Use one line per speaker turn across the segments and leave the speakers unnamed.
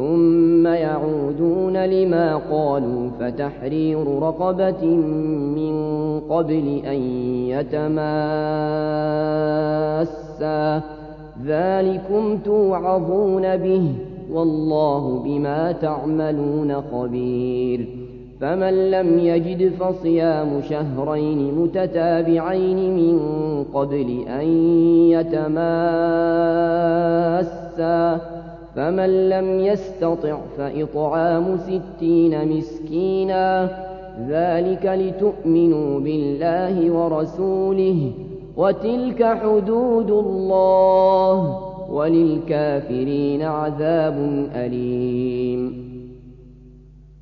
ثم يعودون لما قالوا فتحرير رقبة من قبل أن يتماسا ذلكم توعظون به والله بما تعملون خبير فمن لم يجد فصيام شهرين متتابعين من قبل أن يتماسا بأسا فمن لم يستطع فإطعام ستين مسكينا ذلك لتؤمنوا بالله ورسوله وتلك حدود الله وللكافرين عذاب أليم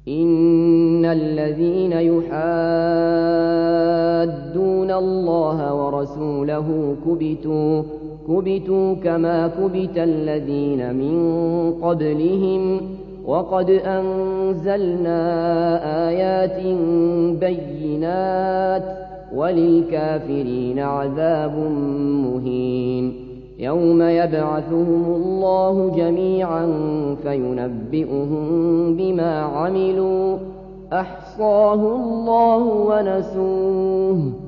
إن الذين يحادون الله ورسوله كبتوا كبتوا كما كبت الذين من قبلهم وقد أنزلنا آيات بينات وللكافرين عذاب مهين يوم يبعثهم الله جميعا فينبئهم بما عملوا أحصاه الله ونسوه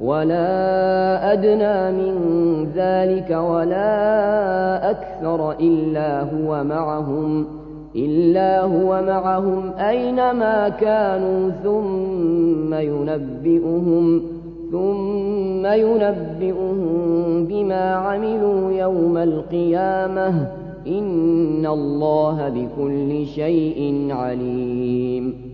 ولا أدنى من ذلك ولا أكثر إلا هو معهم إلا هو معهم أينما كانوا ثم ينبئهم ثم ينبئهم بما عملوا يوم القيامة إن الله بكل شيء عليم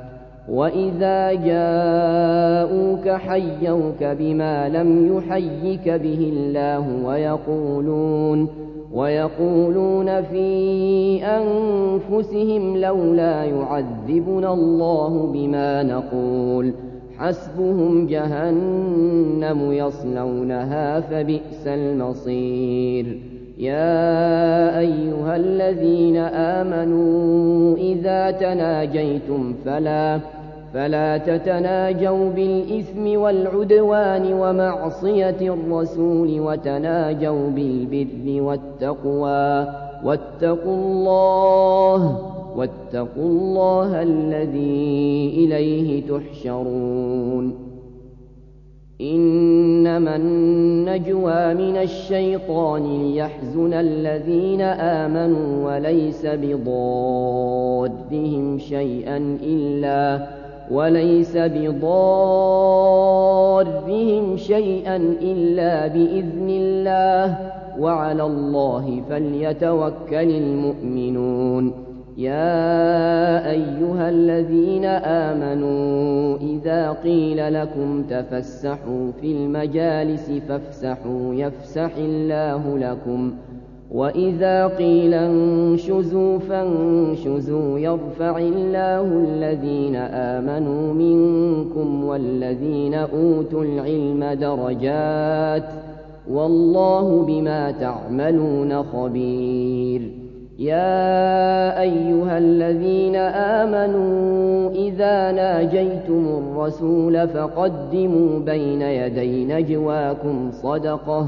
وإذا جاءوك حيوك بما لم يحيك به الله ويقولون ويقولون في أنفسهم لولا يعذبنا الله بما نقول حسبهم جهنم يصلونها فبئس المصير يا أيها الذين آمنوا إذا تناجيتم فلا تناجيتم فلا تتناجوا بالإثم والعدوان ومعصية الرسول وتناجوا بالبر والتقوى واتقوا الله واتقوا الله الذي إليه تحشرون إنما النجوى من الشيطان ليحزن الذين آمنوا وليس بضادهم شيئا إلا وليس بضارهم شيئا إلا بإذن الله وعلى الله فليتوكل المؤمنون يا أيها الذين آمنوا إذا قيل لكم تفسحوا في المجالس فافسحوا يفسح الله لكم ۖ وإذا قيل انشزوا فانشزوا يرفع الله الذين آمنوا منكم والذين أوتوا العلم درجات والله بما تعملون خبير يا أيها الذين آمنوا إذا ناجيتم الرسول فقدموا بين يدي نجواكم صدقه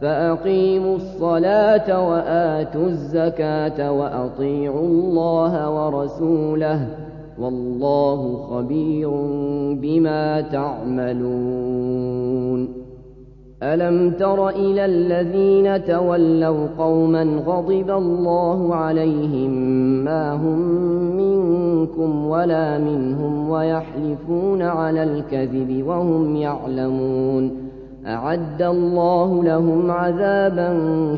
فأقيموا الصلاة وآتوا الزكاة وأطيعوا الله ورسوله والله خبير بما تعملون ألم تر إلى الذين تولوا قوما غضب الله عليهم ما هم منكم ولا منهم ويحلفون على الكذب وهم يعلمون أعد الله لهم عذابا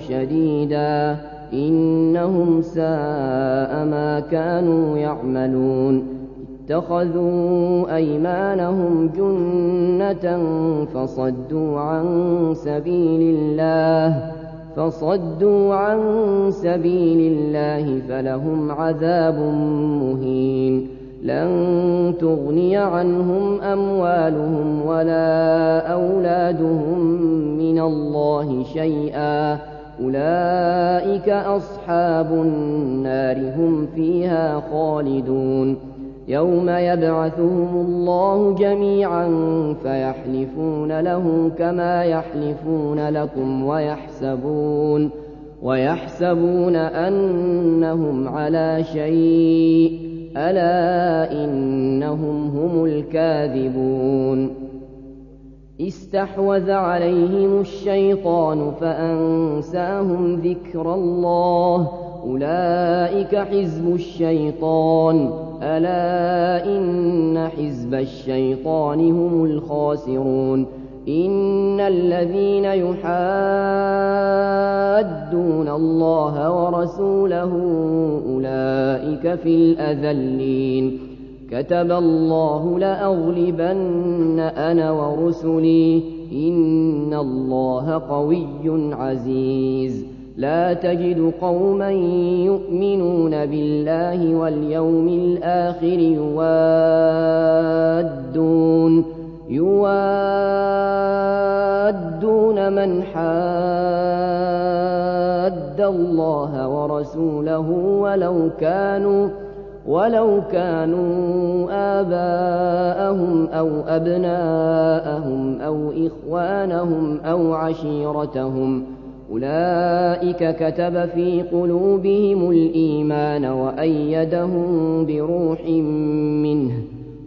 شديدا إنهم ساء ما كانوا يعملون اتخذوا أيمانهم جنة فصدوا عن سبيل الله فصدوا عن سبيل الله فلهم عذاب مهين لن تغني عنهم أموالهم ولا أولادهم من الله شيئا أولئك أصحاب النار هم فيها خالدون يوم يبعثهم الله جميعا فيحلفون له كما يحلفون لكم ويحسبون ويحسبون أنهم على شيء ألا إنهم هم الكاذبون استحوذ عليهم الشيطان فأنساهم ذكر الله أولئك حزب الشيطان ألا إن حزب الشيطان هم الخاسرون إن الذين يحادون الله ورسوله أولئك في الأذلين كتب الله لأغلبن أنا ورسلي إن الله قوي عزيز لا تجد قوما يؤمنون بالله واليوم الآخر يوادون يوادون من حاد الله ورسوله ولو كانوا ولو كانوا آباءهم أو أبناءهم أو إخوانهم أو عشيرتهم أولئك كتب في قلوبهم الإيمان وأيدهم بروح منه